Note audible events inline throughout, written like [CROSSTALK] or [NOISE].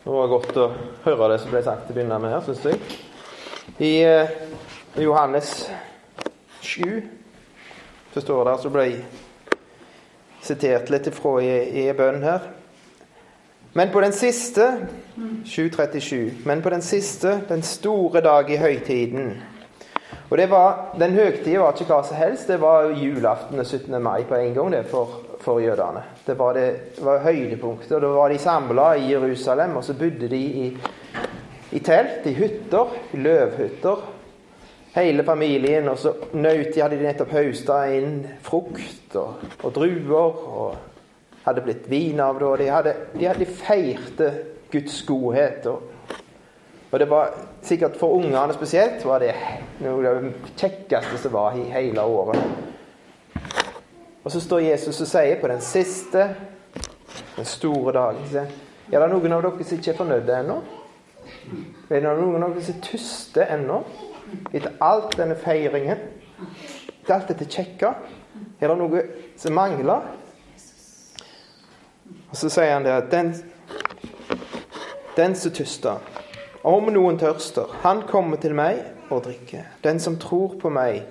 Det var godt å høre det som ble sagt til å begynne med her, syns jeg. I eh, Johannes 7 så står det, så ble jeg sitert litt ifra i, i bønn her. Men på den siste 737. Men på den siste, den store dag i høytiden. Og det var, Den høytida var ikke hva som helst. Det var julaften og 17. mai på en gang det for for jødene. Det var, det, det var høydepunktet. Da var de samla i Jerusalem, og så bodde de i, i telt, i hytter, løvhytter. Hele familien. Og så nøt de hadde de nettopp høsta inn frukt og, og, druer. Og hadde blitt vin av det. Og de, hadde, de, hadde, feirte Guds godhet. Og, og det var sikkert for ungene spesielt var det noe av det kjekkeste som var i hele året. Og så står Jesus og sier på den siste, den store dagen Er det noen av dere som ikke er fornøyde ennå? Er det noen av dere som tuster ennå? Etter alt denne feiringen? Etter alt dette kjekke? Er det noe som mangler? Og så sier han det at den, den som tyster, om noen tørster, han kommer til meg og drikker. Den som tror på meg,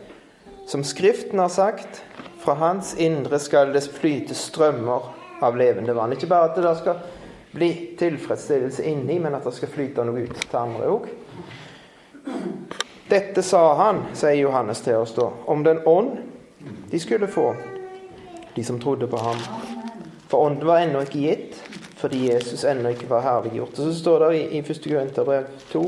som Skriften har sagt, fra hans indre skal det flyte strømmer av levende vann. Ikke bare at det skal bli tilfredsstillelse inni, men at det skal flyte noe ut til andre òg. Dette sa han, sier Johannes til oss da, om den ånd de skulle få, de som trodde på ham. For ånden var ennå ikke gitt, fordi Jesus ennå ikke var herliggjort. Og så står det i, i 1. Korinterbrev 2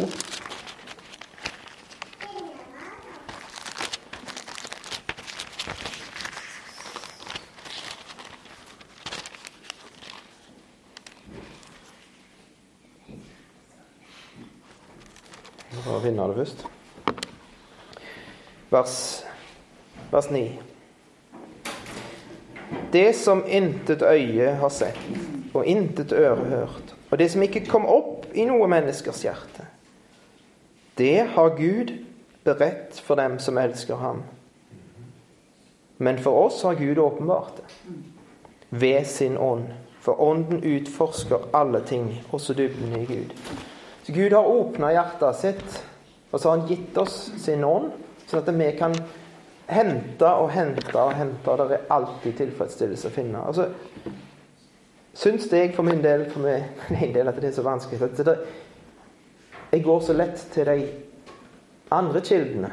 finne det først. Vers, vers 9. Det som intet øye har sett, og intet øre hørt, og det som ikke kom opp i noe menneskers hjerte, det har Gud beredt for dem som elsker ham. Men for oss har Gud åpenbart det ved sin ånd. For ånden utforsker alle ting, også dybden i Gud. Så Gud har åpna hjertet sitt og så har han gitt oss sin ånd, sånn at vi kan hente og hente og hente. Og det er alltid tilfredsstillelse å finne. Altså, syns jeg for min del, for [LAUGHS] min del at det er så vanskelig at det, Jeg går så lett til de andre kildene.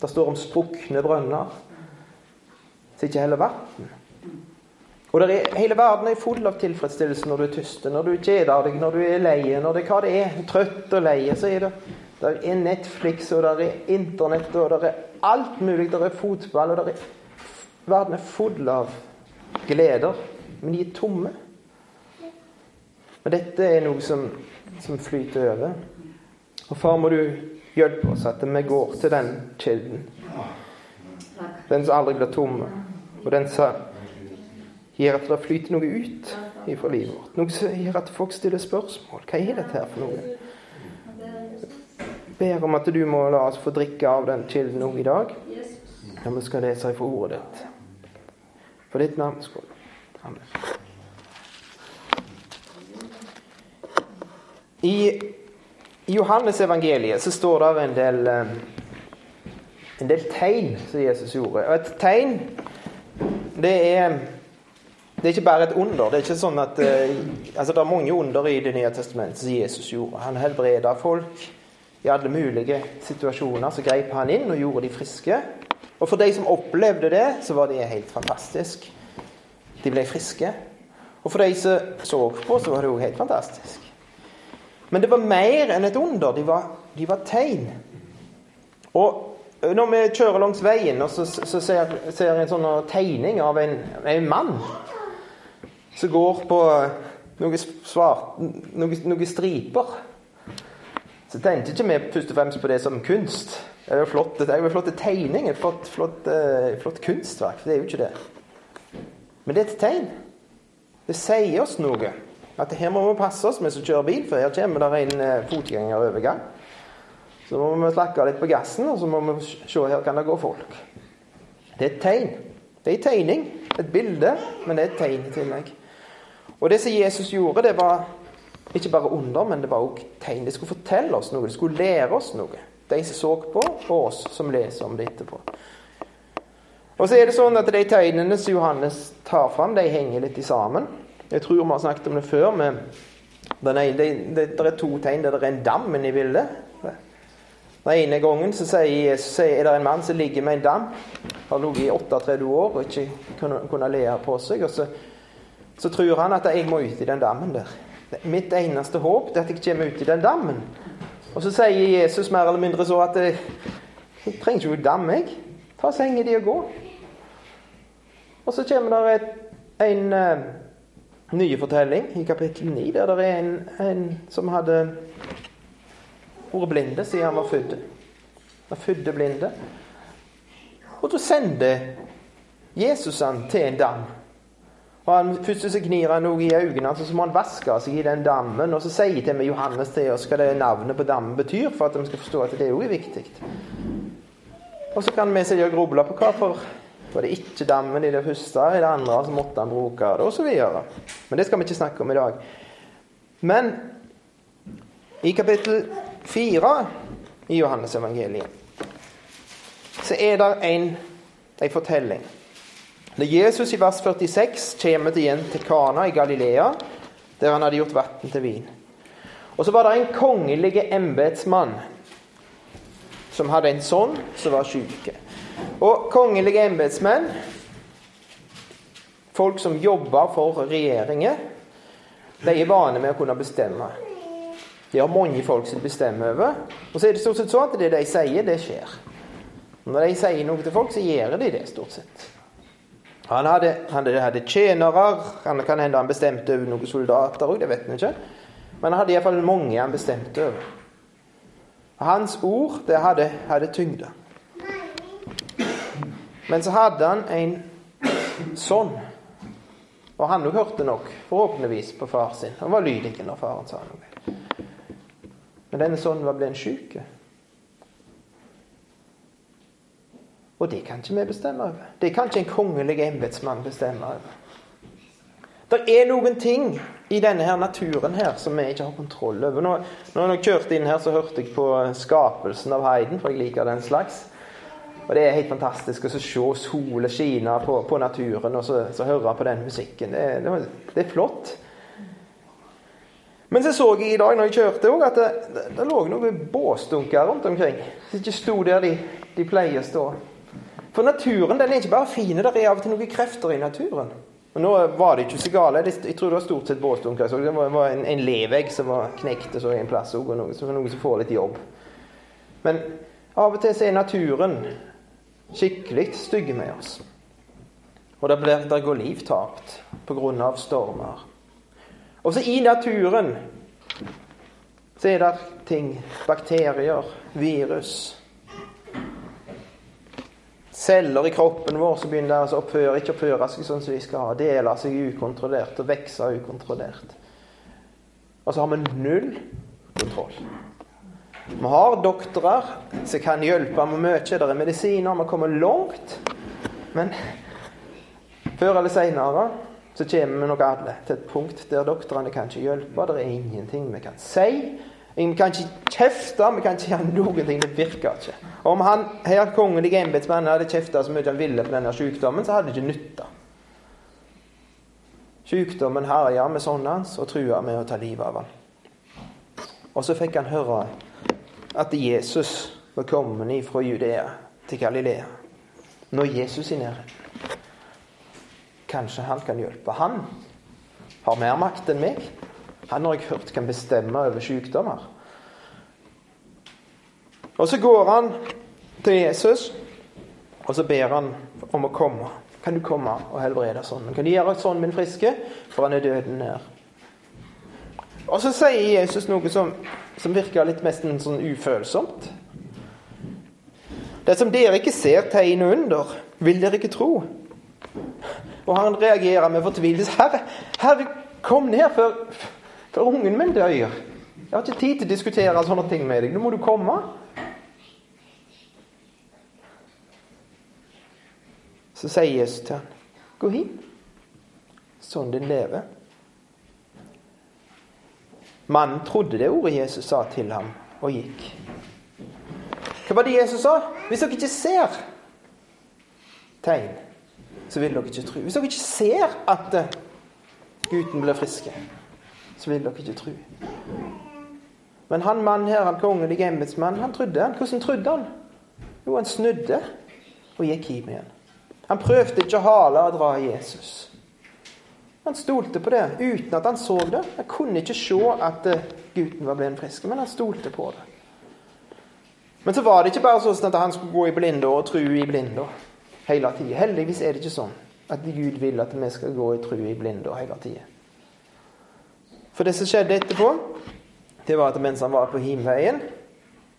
Det står om sprukne brønner som ikke heller vann. Og er, Hele verden er full av tilfredsstillelse når du er tyst, når du kjeder deg, når du er lei, når det hva det er, trøtt og lei. Så er det der er Netflix, og der er Internett, og der er alt mulig. Der er fotball, og der er Verden er full av gleder, men de er tomme. Og dette er noe som, som flyter over. Og far, må du hjelpe oss at vi går til den kilden. Den som aldri blir tom, og den som gjør at det flyter noe ut fra livet vårt. Noe som gjør at folk stiller spørsmål. Hva er dette her for noe? Ber om at du må la oss få drikke av den kilden òg i dag. Når vi skal lese ifra ordet ditt. For ditt navns skyld. Amen. I, Johannes evangeliet så står det en del, eh, en del tegn som Jesus gjorde. Og et tegn, det er det er ikke bare et under. Det er ikke sånn at, uh, altså det er mange under i Det nye testamentet som Jesus gjorde. Han helbreda folk i alle mulige situasjoner så grep han inn og gjorde de friske. Og for de som opplevde det, så var det helt fantastisk. De ble friske. Og for de som så på, så var det òg helt fantastisk. Men det var mer enn et under. De var, de var tegn. Og når vi kjører langs veien, og så, så ser, ser en sånn tegning av en, en mann som går på noen, svart, noen, noen striper så tenkte ikke vi først og fremst på det som kunst. Det er jo flott, det er jo flott tegning, et flott, flott, uh, flott kunstverk. Det er jo ikke det. Men det er et tegn. Det sier oss noe. At her må vi passe oss med som kjører bil, for her kommer det en uh, fotgjengerovergang. Så må vi slakke litt på gassen, og så må vi se her kan det gå folk. Det er et tegn. Det er en tegning. Et bilde, men det er et tegn i tillegg. Og det som Jesus gjorde, det var ikke bare under, men det var også tegn. Det skulle fortelle oss noe, det skulle lære oss noe. De som så på, og oss som leser om det etterpå. Og så er det sånn at De tegnene som Johannes tar fram, de henger litt sammen. Jeg tror vi har snakket om det før. men det, det, det, er to tegn der det er en dam inne i bildet. Den ene gangen så sier Jesus er det en mann som ligger med en dam. Har ligget i 38 år og ikke kunne, kunne le på seg. og så, så tror han at jeg må ut i den dammen der. Mitt eneste håp er at jeg kommer ut i den dammen. Og så sier Jesus mer eller mindre så at jeg, jeg trenger ikke å dam, jeg. Ta senga di og gå. Og så kommer det et, en uh, ny fortelling i kapittel 9, der det er en, en som hadde vært blinde siden han var født. Han fødte blinde. Og da sender Jesus han til en dam. Og han, Først så gnir han noe i øynene, så må han vaske seg i den dammen. Og så sier til meg Johannes til oss hva det navnet på dammen betyr, for at de skal forstå at det òg er viktig. Og så kan vi sitte og gruble på hvorfor var det ikke dammen i det første, i det andre så måtte han bruke det, osv. Men det skal vi ikke snakke om i dag. Men i kapittel fire i Johannes evangeliet så er det en, en fortelling. Når Jesus i vers 46 kommer igjen til Kana i Galilea, der han hadde gjort vann til vin. Og så var det en kongelig embetsmann som hadde en sønn som var syk. Og kongelige embetsmenn, folk som jobber for regjeringer, de er vane med å kunne bestemme. De har mange folk som bestemmer over. Og så er det stort sett sånn at det de sier, det skjer. Når de sier noe til folk, så gjør de det stort sett. Han hadde, han hadde tjenere, han kan hende han bestemte over noen soldater òg, det vet vi ikke. Men han hadde iallfall mange han bestemte over. Hans ord, det hadde, hadde tyngde. Men så hadde han en sånn. Og han òg hørte nok, forhåpentligvis, på far sin. Han var lydig når faren sa noe. Men denne sønnen var blitt syk. Og det kan ikke vi bestemme over. Det kan ikke en kongelig embetsmann bestemme over. Det er noen ting i denne her naturen her som vi ikke har kontroll over. Når, jeg kjørte inn her, så hørte jeg på skapelsen av Heiden, for jeg liker den slags. Og det er helt fantastisk å se solen skine på, på, naturen og så, så høre på den musikken. Det, det, det, er flott. Men så så jeg i dag når jeg kjørte òg, at det, det, det lå noen båsdunker rundt omkring. Som ikke sto der de, de pleier å stå. For naturen den er ikke bare fin, det er av og til noen krefter i naturen. Og Nå var det ikke så gale. Jeg tror det var stort sett båsdunker. Det var en, en levegg som var knekt så en plass og noe, så noen som får litt jobb. Men av og til så er naturen skikkelig stygge med oss. Og det, blir, det går liv tapt pga. stormer. Og så i naturen så er det ting, bakterier, virus celler i kroppen vår som begynner å oppføre, ikke oppføre seg sånn som de skal ha. Dele seg ukontrollert og vokse ukontrollert. Og så har vi null kontroll. Vi har doktorer som kan hjelpe med mye. Det er medisiner. Vi kommer langt. Men før eller seinere så kommer vi nok alle til et punkt der doktorene kan ikke hjelpe. Det er ingenting vi kan si. Vi kan ikke kjefte, vi kan ikke gjøre noen ting. Det virker ikke. Om han her kongelige embetsmannen hadde kjefta så mye han ville på denne sykdommen, så hadde det ikke nytta. Sykdommen herja med sånne hans og trua med å ta livet av han. Og så fikk han høre at Jesus var kommet fra Judea til Galilea. Når Jesus er nede. Kanskje han kan hjelpe. Han har mer makt enn meg. Han har jeg hørt kan bestemme over sykdommer. Og så går han til Jesus, og så ber han om å komme. Kan du komme og helbrede sånn? Kan du gjøre sånn min friske? For han er døden nær. Og så sier Jesus noe som, som virker litt mest sånn ufølsomt. Det som dere ikke ser tegn under, vil dere ikke tro. Og han reagerer med fortvilelse. Herre, herre, kom ned før for ungen min dør. Jeg har ikke tid til å diskutere sånne ting med deg. Nå må du komme. Så sier Jesus til han, 'Gå hin. Sånn din lever.' Mannen trodde det ordet Jesus sa til ham, og gikk. Hva var det Jesus sa? Hvis dere ikke ser tegn, så vil dere ikke tro. Hvis dere ikke ser at gutten blir friske, så vil dere ikke tro. Men han mannen her, han kongelige embetsmannen, han trodde. han. Hvordan trodde han? Jo, han snudde og gikk hjem igjen. Han prøvde ikke å hale og dra Jesus. Han stolte på det uten at han så det. Han kunne ikke se at eh, gutten var blitt frisk, men han stolte på det. Men så var det ikke bare sånn at han skulle gå i blinde og tro i blinde hele tida. Heldigvis er det ikke sånn at Gud vil at vi skal gå i tro i blinde hele tida. For det som skjedde etterpå, det var at mens han var på himveien,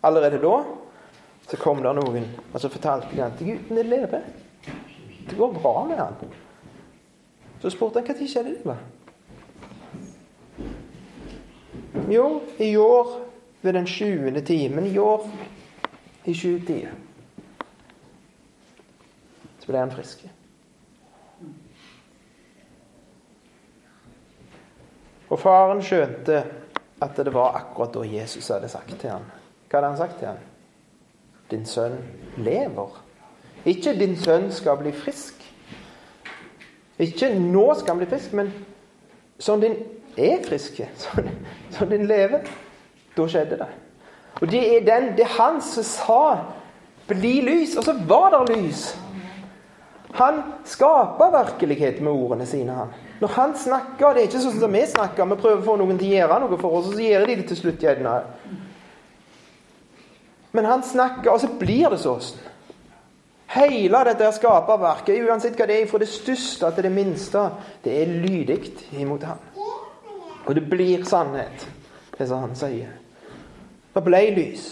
allerede da, så kom det noen og så fortalte de til gutten din lever. Det går bra med han. Så spurte han når skjedde det. var. Jo, i år ved den sjuende timen i år i sjutida så ble han frisk. Og faren skjønte at det var akkurat da Jesus hadde sagt til ham. Hva hadde han sagt til ham? Din sønn lever. Ikke 'din sønn skal bli frisk'. Ikke 'nå skal han bli frisk', men sånn din er frisk, sånn, sånn din lever. Da skjedde det. Og det er, den, det er han som sa 'bli lys', og så var det lys. Han skaper virkelighet med ordene sine. han. Når han snakker, det er ikke sånn som vi snakker, vi prøver å få noen til å gjøre noe for oss, og så gjør de det til slutt gjerne. Men han snakker, og så blir det sånn. Hele dette skaperverket, uansett hva det er, fra det største til det minste, det er lydig imot ham. Og det blir sannhet, det som han sier. Det ble lys,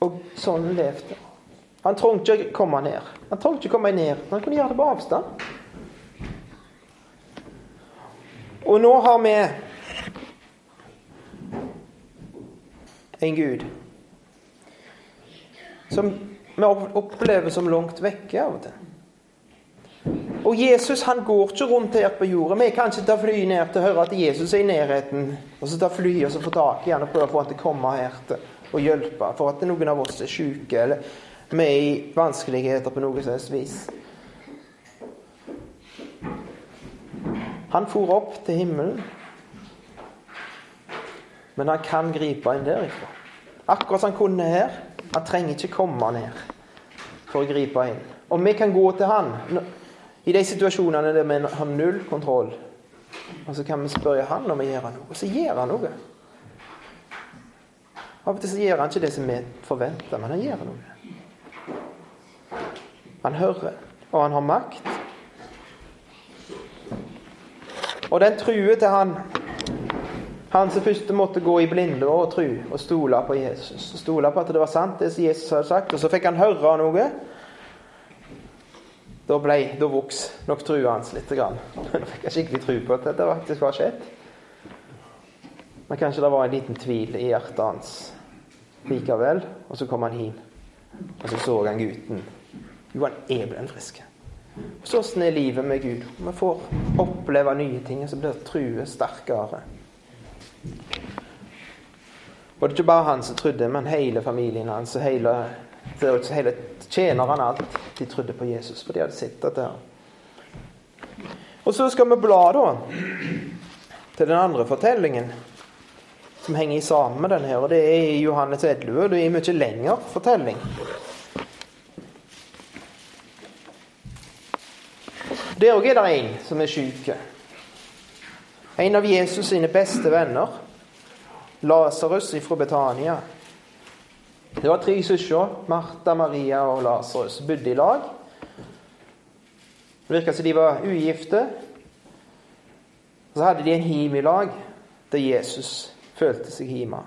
og sånn levde Han trengte ikke komme ned. Han trengte ikke komme ned, han kunne gjøre det på avstand. Og nå har vi en Gud som vi opplever som langt vekke av og til. Og Jesus han går ikke rundt her på jorda. Vi kan ikke ta fly ned til å høre at Jesus er i nærheten, og så ta fly og så få tak i han og prøve å få han til å komme her til og hjelpe for at noen av oss er syke eller vi er i vanskeligheter på noe slags vis. Han for opp til himmelen, men han kan gripe inn derifra. Akkurat som han kunne her. Han trenger ikke komme ned for å gripe inn. Og vi kan gå til han i de situasjonene der vi har null kontroll. Og så kan vi spørre han om å gjøre noe, og så gjør han noe. Av og til så gjør han ikke det som vi forventer, men han gjør noe. Han hører, og han har makt. Og den truer til han han som først måtte gå i blinde og tro og stole på Jesus. Stole på at det var sant, det som Jesus hadde sagt. Og så fikk han høre noe. Da, ble, da voks nok trua hans litt. Grann. [LAUGHS] Da fikk jeg skikkelig tru på at dette faktisk var skjedd. Men kanskje det var en liten tvil i hjertet hans likevel. Og så kom han hjem, og så så han gutten. Jo, han er blitt frisk. Sånn er livet med Gud. Vi får oppleve nye ting, og så blir trua sterkere. Og det er ikke bare han som trodde, men hele familien hans og hele, hele tjenerne alt. De trodde på Jesus, for de hadde sett dette. Og så skal vi bla da til den andre fortellingen som henger sammen med denne. og Det er i Johannes 11. Det er en mye lengre fortelling. Der òg er det en som er syk. En av Jesus sine beste venner, Lasarus fra Betania. Det var tre søstre, Martha, Maria og Lasarus, bodde i lag. Det virka som de var ugifte. Så hadde de en him i lag der Jesus følte seg hjemme.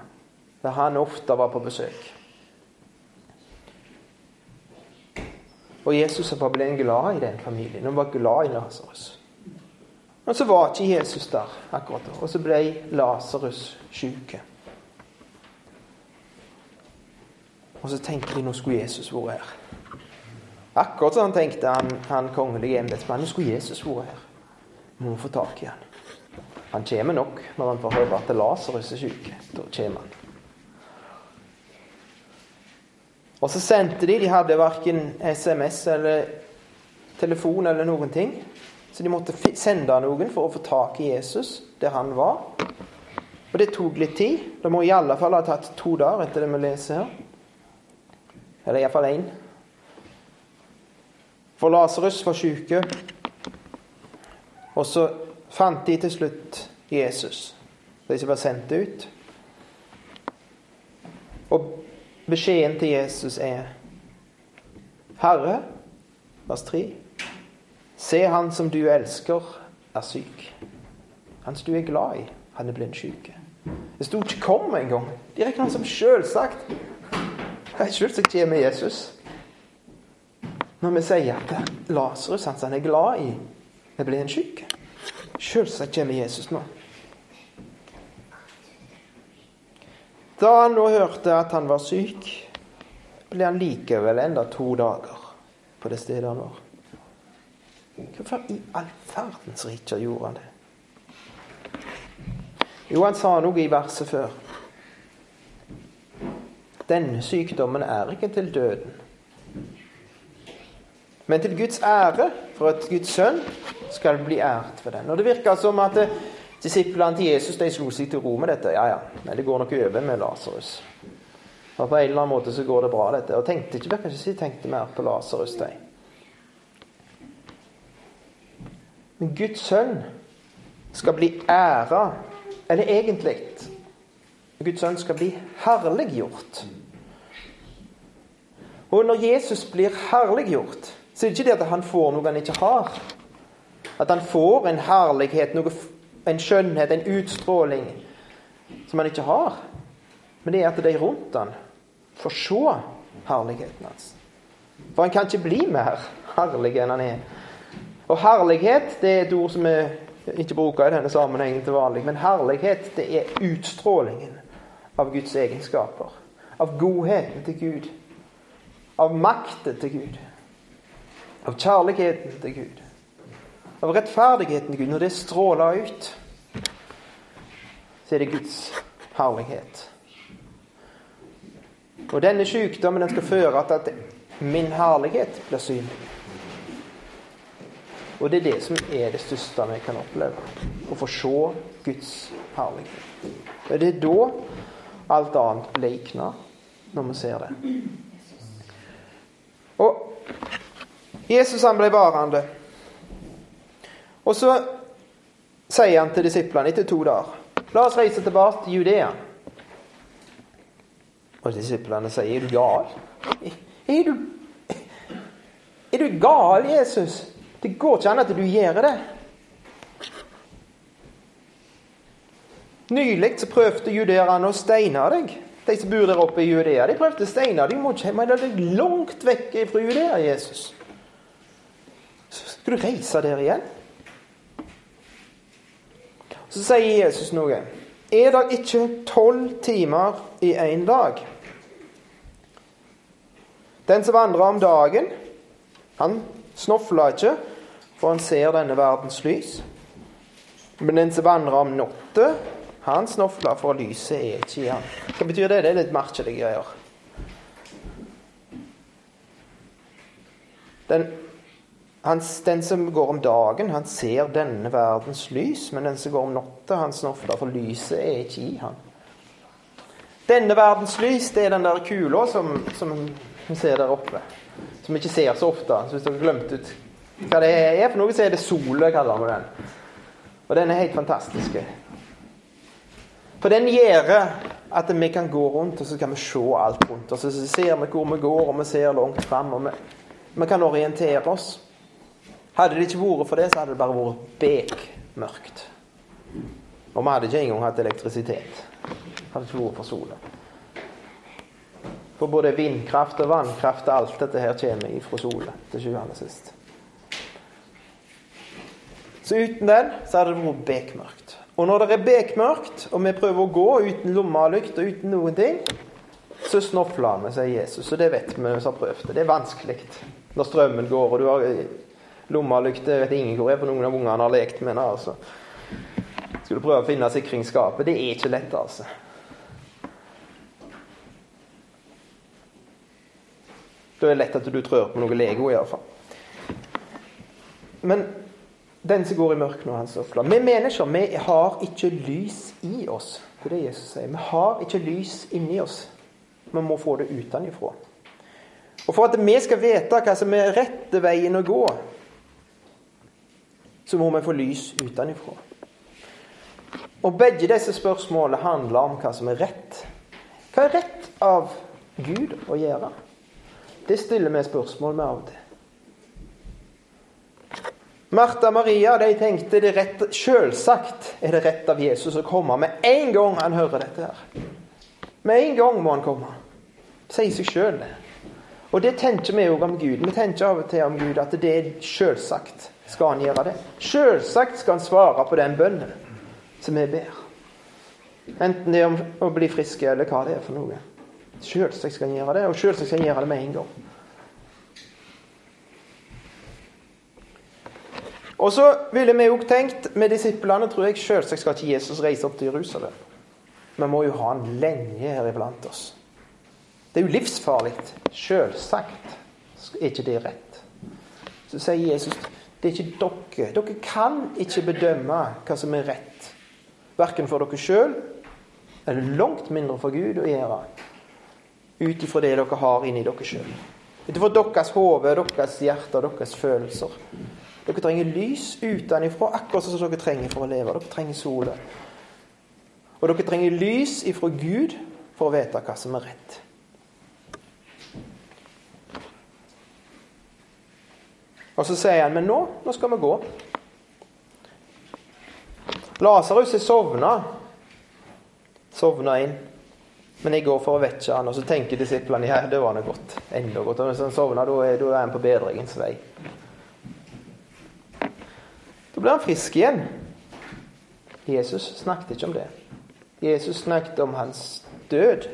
Der han ofte var på besøk. Og Jesus var blitt glad i den familien. Han var glad i Lasarus. Men så var ikke Jesus der akkurat da. Og så ble Lasarus syk. Og så tenker de nå skulle Jesus vært her. Akkurat som han tenkte han, han kongelige embetsmannen. Nå skulle Jesus vært her. Må få tak i han. Han kommer nok når han får høre at Lasarus er syk. Da kommer han. Og så sendte de. De hadde verken SMS eller telefon eller noen ting. Så de måtte sende noen for å få tak i Jesus der han var. Og det tok litt tid. Det må i alle fall ha tatt to dager etter det vi leser her. Eller iallfall én. For Lasarus var syke. Og så fant de til slutt Jesus, de som var sendt ut. Og beskjeden til Jesus er Herre, vers 3, se han som du elsker, er syk. Han som du er glad i, han er blind syk. Det sto ikke 'kom' engang. De regner han som selvsagt. Selvsagt kommer Jesus. Når vi sier at Lasarus, han som han er glad i, er blind sjølsagt kommer Jesus nå. Da han nå hørte at han var syk, ble han likevel enda to dager på det stedet han var. Hvorfor i all verdens rike gjorde han det? Jo, han sa noe i verset før. Denne sykdommen er ikke til døden, men til Guds ære, for at Guds sønn skal bli ært for den. Og Det virker som at eh, disiplene til Jesus de slo seg til ro med dette. Ja, ja, men det går nok over med Lasarus. På en eller annen måte så går det bra, dette. Og tenkte ikke, kanskje si tenkte mer på Lasarus, de. Men Guds sønn skal bli æra, eller egentlig Guds sønn skal bli herliggjort. Og når Jesus blir herliggjort, så er det ikke det at han får noe han ikke har. At han får en herlighet, noe, en skjønnhet, en utstråling som han ikke har. Men det er at de rundt han får se herligheten hans. For han kan ikke bli mer herlig enn han er. Og herlighet det er et ord som vi ikke bruker i denne sammenhengen til vanlig. Men herlighet det er utstrålingen av Guds egenskaper. Av godheten til Gud. Av makten til Gud. Av kjærligheten til Gud av rettferdigheten til Gud, når det stråler ut, så er det Guds herlighet. Og denne sykdommen den skal føre til at min herlighet blir synlig. Og det er det som er det største vi kan oppleve. Å få se Guds herlighet. Og det er da alt annet bleikner, når vi ser det. Og Jesus han ble varende. Og så sier han til disiplene etter to dager La oss reise tilbake til Judea. Og disiplene sier, er du gal? Er du, er du gal, Jesus? Det går ikke an at du gjør det. Nylig så prøvde judeerne å steine deg. De som bor der oppe i Judea, de prøvde å steine deg. Du må ikke deg langt vekk fra Judea, Jesus. Skal du reise der igjen? Så sier Jesus noe. Er det ikke tolv timer i én dag? Den som vandrer om dagen, han snofler ikke, for han ser denne verdens lys. Men den som vandrer om natta, han snofler, for lyset er ikke i han. Hva betyr det? Det er litt merkelige greier. Den han, den som går om dagen, han ser denne verdens lys, men den som går om natta, han snofler, for lyset er ikke i han. Denne verdens lys, det er den der kula som, som vi ser der oppe. Som vi ikke ser så ofte. Så hvis dere glemt ut hva det er for noe, så er det sola, kaller vi den. Og den er helt fantastisk. For den gjør at vi kan gå rundt, og så kan vi se alt rundt oss. Så ser vi hvor vi går, og vi ser langt fram. Og vi, vi kan orientere oss. Hadde det ikke vært for det, så hadde det bare vært bekmørkt. Og vi hadde ikke engang hatt elektrisitet. Hadde ikke vært for sola. For både vindkraft og vannkraft og alt dette her kommer fra sola til sjuende sist. Så uten den så hadde det vært bekmørkt. Og når det er bekmørkt, og vi prøver å gå uten lommelykt og uten noen ting, så snofler vi, sier Jesus. Og det vet vi som har prøvd det. Det er vanskelig når strømmen går, og du har lommelykte vet ingen hvor er, for noen av ungene har lekt med den. altså. Skulle prøve å finne sikringsskapet. Det er ikke lett, altså. Da er det lett at du trør på noe Lego, iallfall. Men den som går i mørket når han søfler Vi mennesker vi har ikke lys i oss. Det er det Jesus sier. Vi har ikke lys inni oss. Vi må få det utenfra. Og for at vi skal vite hva som er rette veien å gå, så må vi få lys utenfra. Og begge disse spørsmålene handler om hva som er rett. Hva er rett av Gud å gjøre? Det stiller vi spørsmål med av og til. Martha og Maria de tenkte det rett, selvsagt er det rett av Jesus å komme med en gang han hører dette. her. Med en gang må han komme. Sier seg sjøl, det. Og det tenker vi òg om Gud. Vi tenker av og til om Gud at det er selvsagt skal han gjøre det. Selvsagt skal han svare på den bønnen som vi ber. Enten det er om å bli friske eller hva det er for noe. Selvsagt skal han gjøre det, og selvsagt skal han gjøre det med en gang. Og så ville vi òg tenkt med disiplene tror jeg selvsagt skal ikke Jesus reise opp til Jerusalem. Vi må jo ha han lenge her iblant oss. Det er jo livsfarlig. Selvsagt er ikke det rett. Så sier Jesus det er ikke dere. Dere kan ikke bedømme hva som er rett. Verken for dere sjøl eller langt mindre for Gud å gjøre. Ut ifra det dere har inni dere sjøl. Ut deres hode, deres hjerte og deres følelser. Dere trenger lys utenfra, akkurat som dere trenger for å leve. Dere trenger sola. Og dere trenger lys ifra Gud for å vite hva som er rett. Og så sier han, men nå, nå skal vi gå. Lasarus er sovna. Sovna inn. Men jeg går for å vekke han, og så tenker disiplene ja, det var noe godt. Enda godt. Og hvis han sovner, da er, han på bedringens vei. Da blir han frisk igjen. Jesus snakket ikke om det. Jesus snakket om hans død.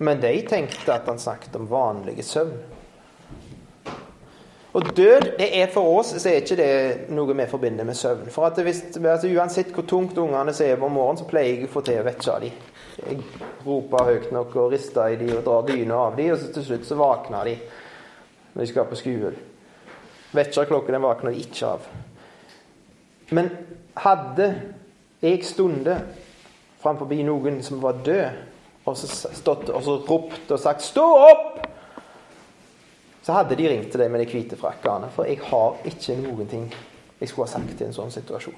Men de tenkte at han snakket om vanlige søvn. Og død det er for oss så er ikke det noe vi forbinder med søvn. For at hvis, altså Uansett hvor tungt ungene sover om morgenen, så pleier jeg å få til å vekke dem. Jeg roper høyt nok og rister i dem og drar dyna av dem, og så til slutt så våkner de når de skal på skolen. Vekkerklokken den våkner de ikke av. Men hadde jeg stundet framfor noen som var død, og så, stått, og så ropt og sagt 'Stå opp!' Så hadde de ringt til deg med de hvite frakkene. For jeg har ikke noen ting jeg skulle ha sagt i en sånn situasjon.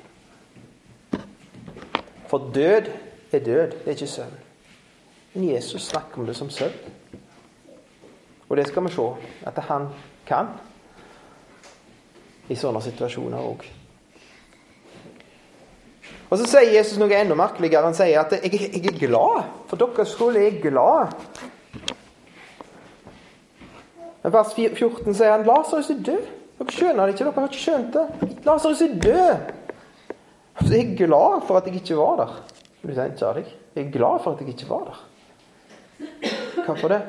For død er død, det er ikke søvn. Men Jesus snakker om det som søvn. Og det skal vi se at han kan i sånne situasjoner òg. Og så sier Jesus noe enda merkeligere. Han sier at jeg, jeg er glad. For deres skyld er jeg glad men vers 14 sier han Lasarus er død. Dere skjønner det ikke. Dere har ikke skjønt det. Lasarus er død. Jeg er glad for at jeg ikke var der. Du tenker deg. Jeg er glad for at jeg ikke var der. Hvorfor det?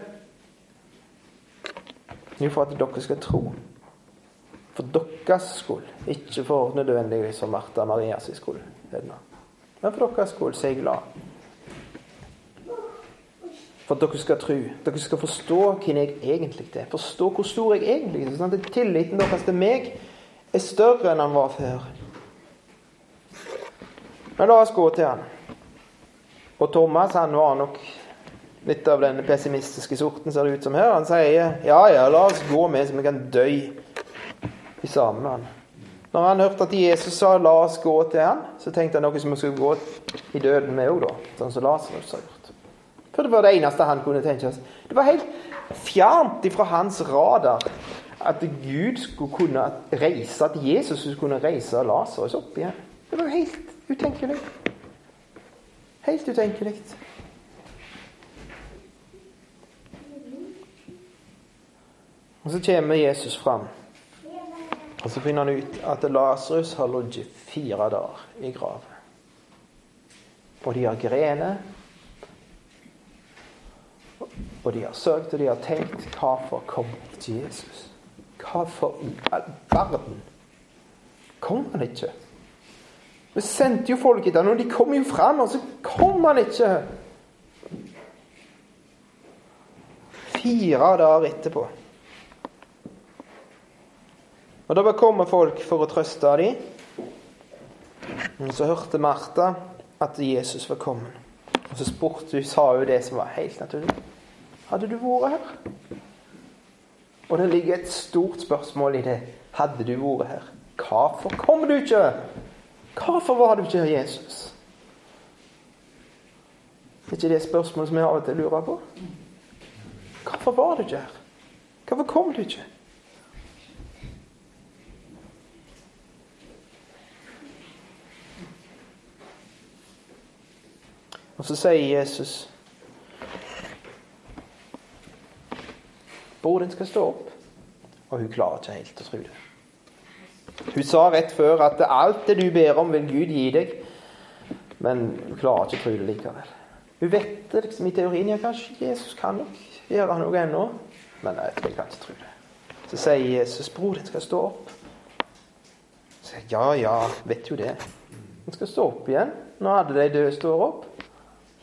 Jo, for at dere skal tro. For deres skyld. Ikke for nødvendigvis for Martha Marias skyld. Men for deres skyld så er jeg glad. For at dere skal tro. Dere skal forstå hvem jeg egentlig er. Forstå hvor stor jeg egentlig er. Sånn at tilliten deres til meg er større enn han var før. Men la oss gå til han. Og Thomas han var nok litt av den pessimistiske sorten, ser det ut som her. Han sier ja, ja, la oss gå med så vi kan dø i sammen med han. Når han hørte at Jesus sa 'la oss gå til han', så tenkte han noe som vi skulle gå i døden med òg, da. Sånn som Lasarus har gjort. For det var det eneste han kunne tenke seg. Det var helt fjernt ifra hans radar at Gud skulle kunne reise, at Jesus skulle kunne reise Lasarus opp igjen. Det var helt utenkelig. Helt utenkelig. Og Så kommer Jesus fram. Og så finner han ut at Lasarus har ligget fire dager i graven. Og de har grener og de har søkt og de har tenkt hvorfor kom ikke Jesus? Hvorfor i all verden kom han ikke Vi sendte jo folk etter ham, og de kom jo fram, og så kom han ikke. Fire dager etterpå. Og Da kommer folk for å trøste dem. Men så hørte Martha at Jesus var kommet. Og så spurte hun, sa hun det som var helt naturlig. Hadde du vært her? Og det ligger et stort spørsmål i det. Hadde du vært her? Hvorfor kom du ikke? Hvorfor var du ikke her, Jesus? Det er ikke det spørsmålet som jeg av og til lurer på? Hvorfor var du ikke her? Hvorfor kom du ikke? Og så sier Jesus Broren skal stå opp. Og hun klarer ikke helt å tro det. Hun sa rett før at alt det du ber om, vil Gud gi deg. Men hun klarer ikke å tro det likevel. Hun vet liksom i teorien. Ja, kanskje Jesus kan nok gjøre noe ennå. Men jeg, jeg kan ikke tro det. Så sier Jesus, 'Bror din skal stå opp'. Så jeg, ja, ja, vet jo det. Han skal stå opp igjen. Nå hadde de døde står opp.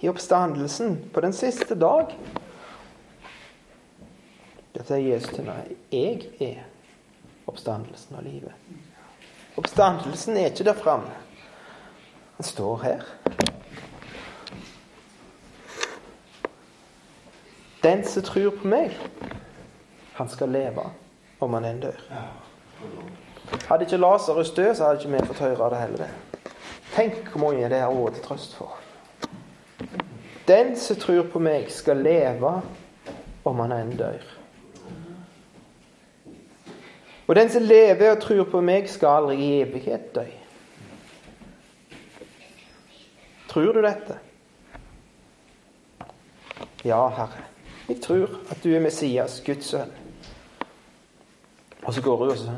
I oppstandelsen på den siste dag. Da sier Jesus til meg, 'Jeg er oppstandelsen av livet'. Oppstandelsen er ikke der framme. Den står her. Den som tror på meg, han skal leve om han enn dør. Hadde ikke Lasarus død, så hadde ikke vi fått høre det heller. Tenk hvor mange det er råd til trøst for. Den som tror på meg, skal leve om han enn dør. Og den som lever og tror på meg, skal aldri i evighet dø. Tror du dette? Ja, Herre. Jeg tror at du er Messias, Guds sønn. Og så går hun og så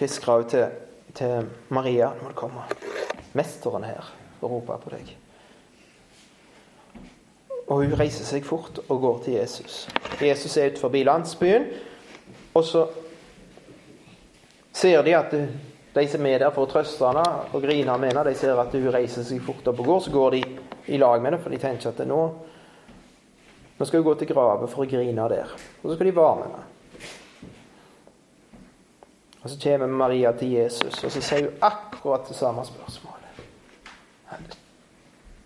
kviskrer hun til, til Maria må du komme. Mesteren her og roper på deg. Og hun reiser seg fort og går til Jesus. Jesus er utenfor landsbyen. Og så ser de at de som er der for å trøste henne og grine med henne, de ser at hun reiser seg fort opp og går. Så går de i lag med henne, for de tenker at nå nå skal hun gå til graven for å grine der. Og så skal de være med henne. Og så kommer Maria til Jesus, og så sier hun akkurat det samme spørsmålet.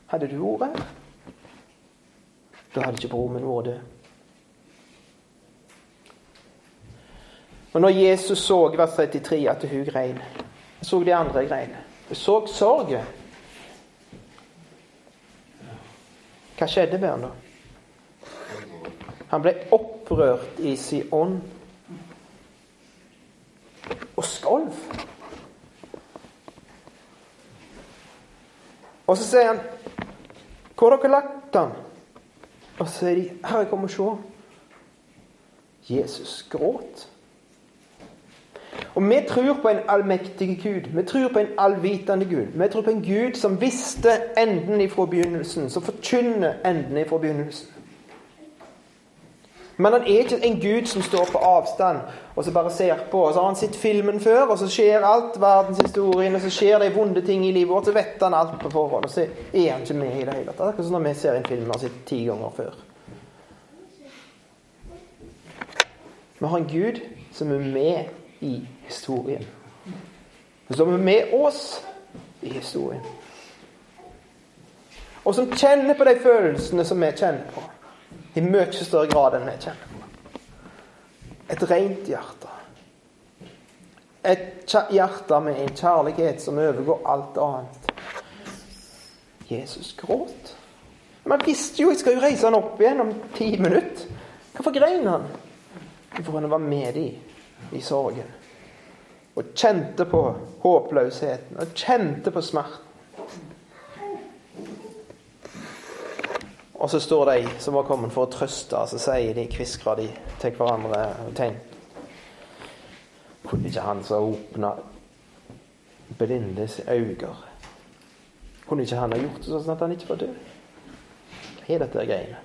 Hadde, du her? Da hadde ikke broren min vært død. Og når Jesus så vers 33 at hun grein, så de andre grein. Hun så sorgen. Hva skjedde med han da? Han ble opprørt i sin ånd og skalv. Og så sier han 'Hvor har dere lagt han?' Og så sier de 'Herre, kom og se'. Jesus gråt. Og vi tror på en allmektig Gud. Vi tror på en allvitende Gud. Vi tror på en Gud som visste enden ifra begynnelsen, som forkynner enden ifra begynnelsen. Men han er ikke en gud som står på avstand og så bare ser på. Og så har han sett filmen før, og så skjer alt verdenshistorien, og så skjer det vonde ting i livet vårt, så vet han alt på forhånd. Og så er han ikke med i det hele tatt. Akkurat som når vi ser en film vi har sett ti ganger før. Vi har en Gud som er med i historien. Som er med oss i historien. Og som kjenner på de følelsene som vi kjenner på i mye større grad enn vi kjenner på. Et rent hjerte. Et hjerte med en kjærlighet som overgår alt annet. Jesus gråt. Man visste jo jeg skal jo reise han opp igjen om ti minutter. Hvorfor grein han? For han var med de i sorgen. Og kjente på håpløsheten. Og kjente på smerten. Og så står de som var kommet for å trøste, og så sier de, kviskrer de til hverandre tenk, Kunne ikke han som åpna blindes øyne Kunne ikke han ha gjort det sånn at han ikke var død? Hva er dette greiene?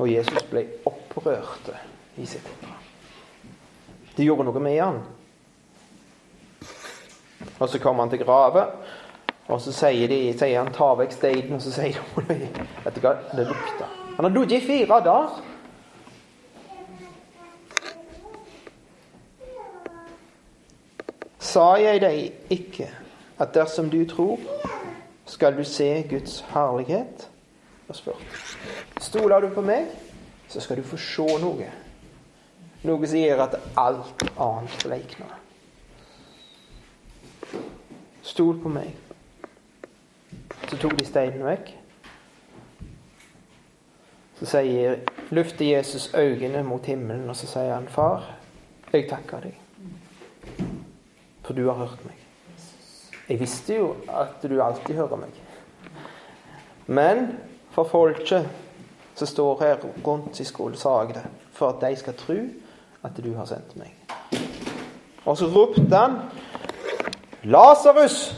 Og Jesus ble opprørte i indre. Det gjorde noe med han. Og så kommer han til grave og så sier, de, sier han 'ta vekk steinen', og så sier de Vet du hva, det lukter. Han har ligget i fire dager. Sa jeg deg ikke at dersom du tror, skal du se Guds herlighet? Og spurte. Stoler du på meg, så skal du få se noe. Noe som gjør at alt annet bleikner. Stol på meg. Så tok de steinen vekk. Så sier, løfter Jesus øynene mot himmelen, og så sier han, 'Far, jeg takker deg, for du har hørt meg.' Jeg visste jo at du alltid hører meg. Men for folket som står her rundt i skolen, sa jeg det. For at de skal tro at du har sendt meg. Og så ropte han Lasarus,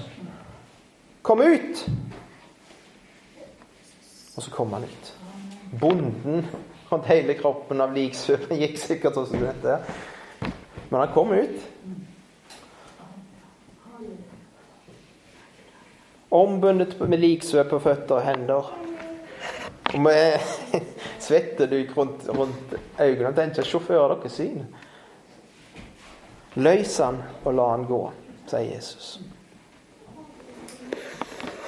kom ut! Og så kom han ut. Bonden og hele kroppen av liksvøpen gikk sikkert også dette. Men han kom ut. Ombundet med liksvøp på føtter og hender. Og med [LAUGHS] svetteduk rundt, rundt øynene. Tenkte sjåfører deres syn. Løs han og la han gå, sier Jesus.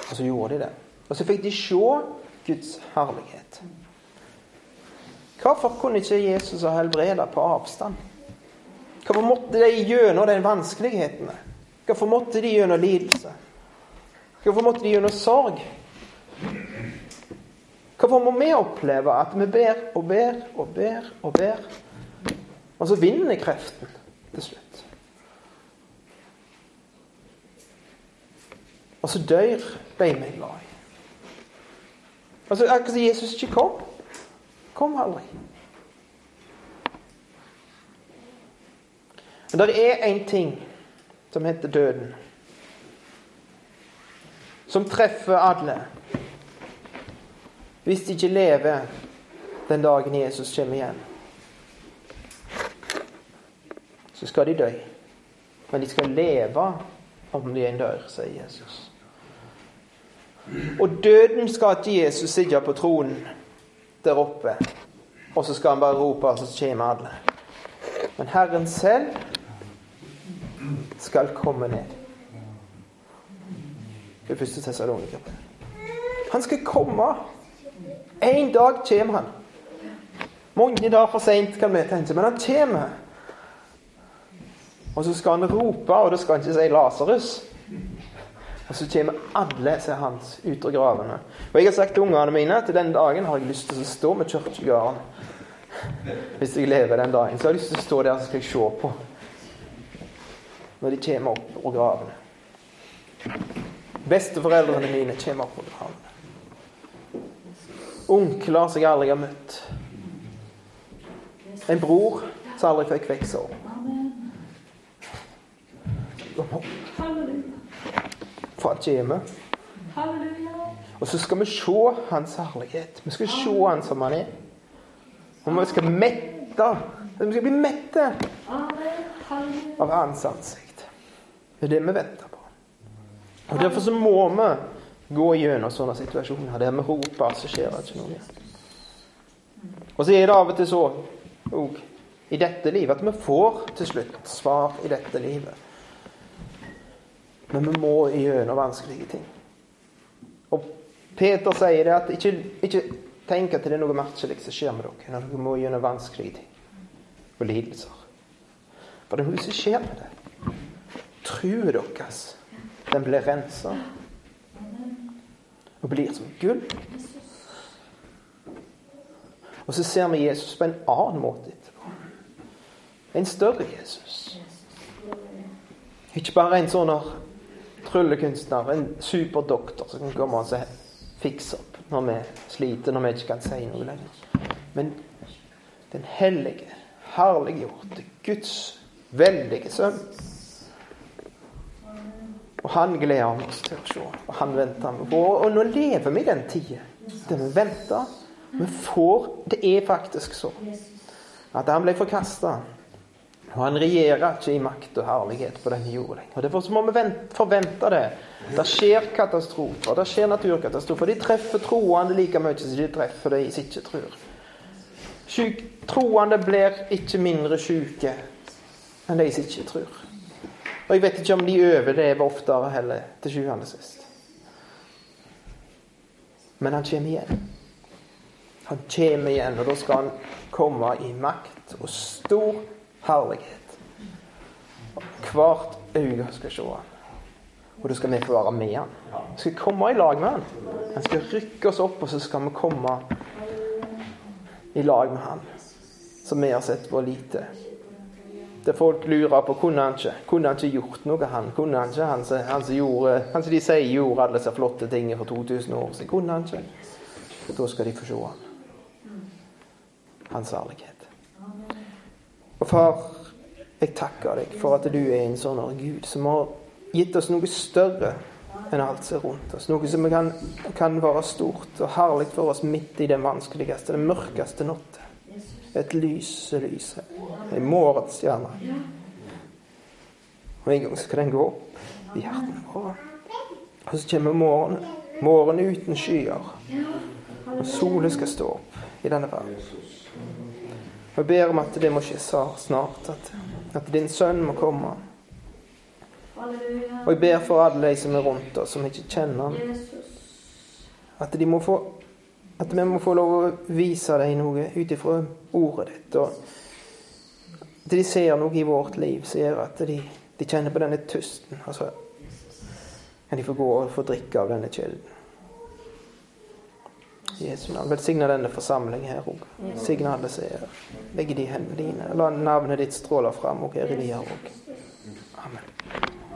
Og så gjorde de det. Og så fikk de se Guds herlighet. Hvorfor kunne ikke Jesus ha helbreda på avstand? Hvorfor måtte de gjennom de vanskelighetene? Hvorfor måtte de gjennom lidelse? Hvorfor måtte de gjennom sorg? Hvorfor må vi oppleve at vi ber og ber og ber og ber, og så vinner kreften til slutt? Og så dør de vi er glad i. Altså, Akkurat som Jesus ikke kom. Kom aldri. Men det er én ting som heter døden som treffer alle. Hvis de ikke lever den dagen Jesus kommer igjen. Så skal de dø. Men de skal leve om de en dør, sier Jesus. Og døden skal ikke Jesus sitte på tronen der oppe, og så skal han bare rope, så kommer alle. Men Herren selv skal komme ned det første Tessalonikerbrev. Han skal komme. En dag kommer han. Mange dager for seint, kan vi tenke, men han kommer. Og så skal han rope, og da skal han ikke si Lasarus. Og så kommer alle sier hans ut av gravene. Og jeg har sagt til ungene mine at den dagen har jeg lyst til å stå med kirkegården. Hvis jeg lever den dagen, så har jeg lyst til å stå der og skal jeg se på. Når de kommer opp av gravene. Besteforeldrene mine kommer opp av havnet. Onkler som jeg aldri har møtt. En bror som aldri fikk vokse opp. For hjemme. Og så skal vi se hans herlighet. Vi skal se han som han er. Og vi skal mette. Vi skal bli mette av hans ansikt. Det er det vi venter på. Og Derfor så må vi gå gjennom sånne situasjoner der vi roper, så skjer det ikke noe. Og så er det av og til så òg i dette livet at vi får til slutt svar i dette livet. Men vi må gjennom vanskelige ting. Og Peter sier det at ikke, ikke tenk at det er noe merkelig som skjer med dere når dere må gjennom vanskelige ting og lidelser. For det er noe som skjer med det. Troen deres den blir rensa og blir som gull. Og så ser vi Jesus på en annen måte etterpå. En større Jesus. Ikke bare en sånn tryllekunstner, en superdoktor som kan komme og fikse opp når vi sliter, når vi ikke kan si noe lenger. Men den hellige, herliggjorte, Guds veldige sønn og han gleder vi oss til å se. Og han venter vi på. Og nå lever vi i den tida der vi venter. Vi får Det er faktisk så at han ble forkasta. Og han regjerer ikke i makt og herlighet på denne jorden lenger. Derfor må vi forvente det. Det skjer katastrofer, det skjer naturkatastrofer. De treffer troende like mye som de treffer de som ikke tror. Syk, troende blir ikke mindre syke enn de som ikke tror. Og jeg vet ikke om de overlever oftere heller, til sjuende og sist. Men han kommer igjen. Han kommer igjen, og da skal han komme i makt og stor herlighet. Hvert øye skal se han. Og da skal vi få være med han. Vi skal komme i lag med han. Han skal rykke oss opp, og så skal vi komme i lag med han. Som vi har sett vår lite. Det folk lurer på kunne han ikke Kunne han ikke gjort noe, han? Kunne han ikke, han som de sier gjorde alle disse flotte tingene for 2000 år siden? Kunne han ikke? Da skal de få se han. Hans ærlighet. Og far, jeg takker deg for at du er en sånn Gud som har gitt oss noe større enn alt som er rundt oss. Noe som kan, kan være stort og herlig for oss midt i den vanskeligste, den mørkeste natta. Et lys lyser. En morgenstjerne. Og en gang skal den gå opp i hjertene våre. Og så kommer morgenen. Morgenen uten skyer. Og solen skal stå opp i denne verden. Og jeg ber om at det må skje snart. At, at din sønn må komme. Og jeg ber for alle de som er rundt oss, som ikke kjenner ham. At, de må få, at vi må få lov å vise dem noe ut ifra ordet ditt. Og at de ser noe i vårt liv som gjør at de, de, kjenner på denne tusten. Altså kan de få gå og få drikke av denne kilden. Jesu navn. Velsigne denne forsamlingen her òg. Signe alle som er Begge de hendene dine. La navnet ditt stråle fram og her i Lia her òg. Amen.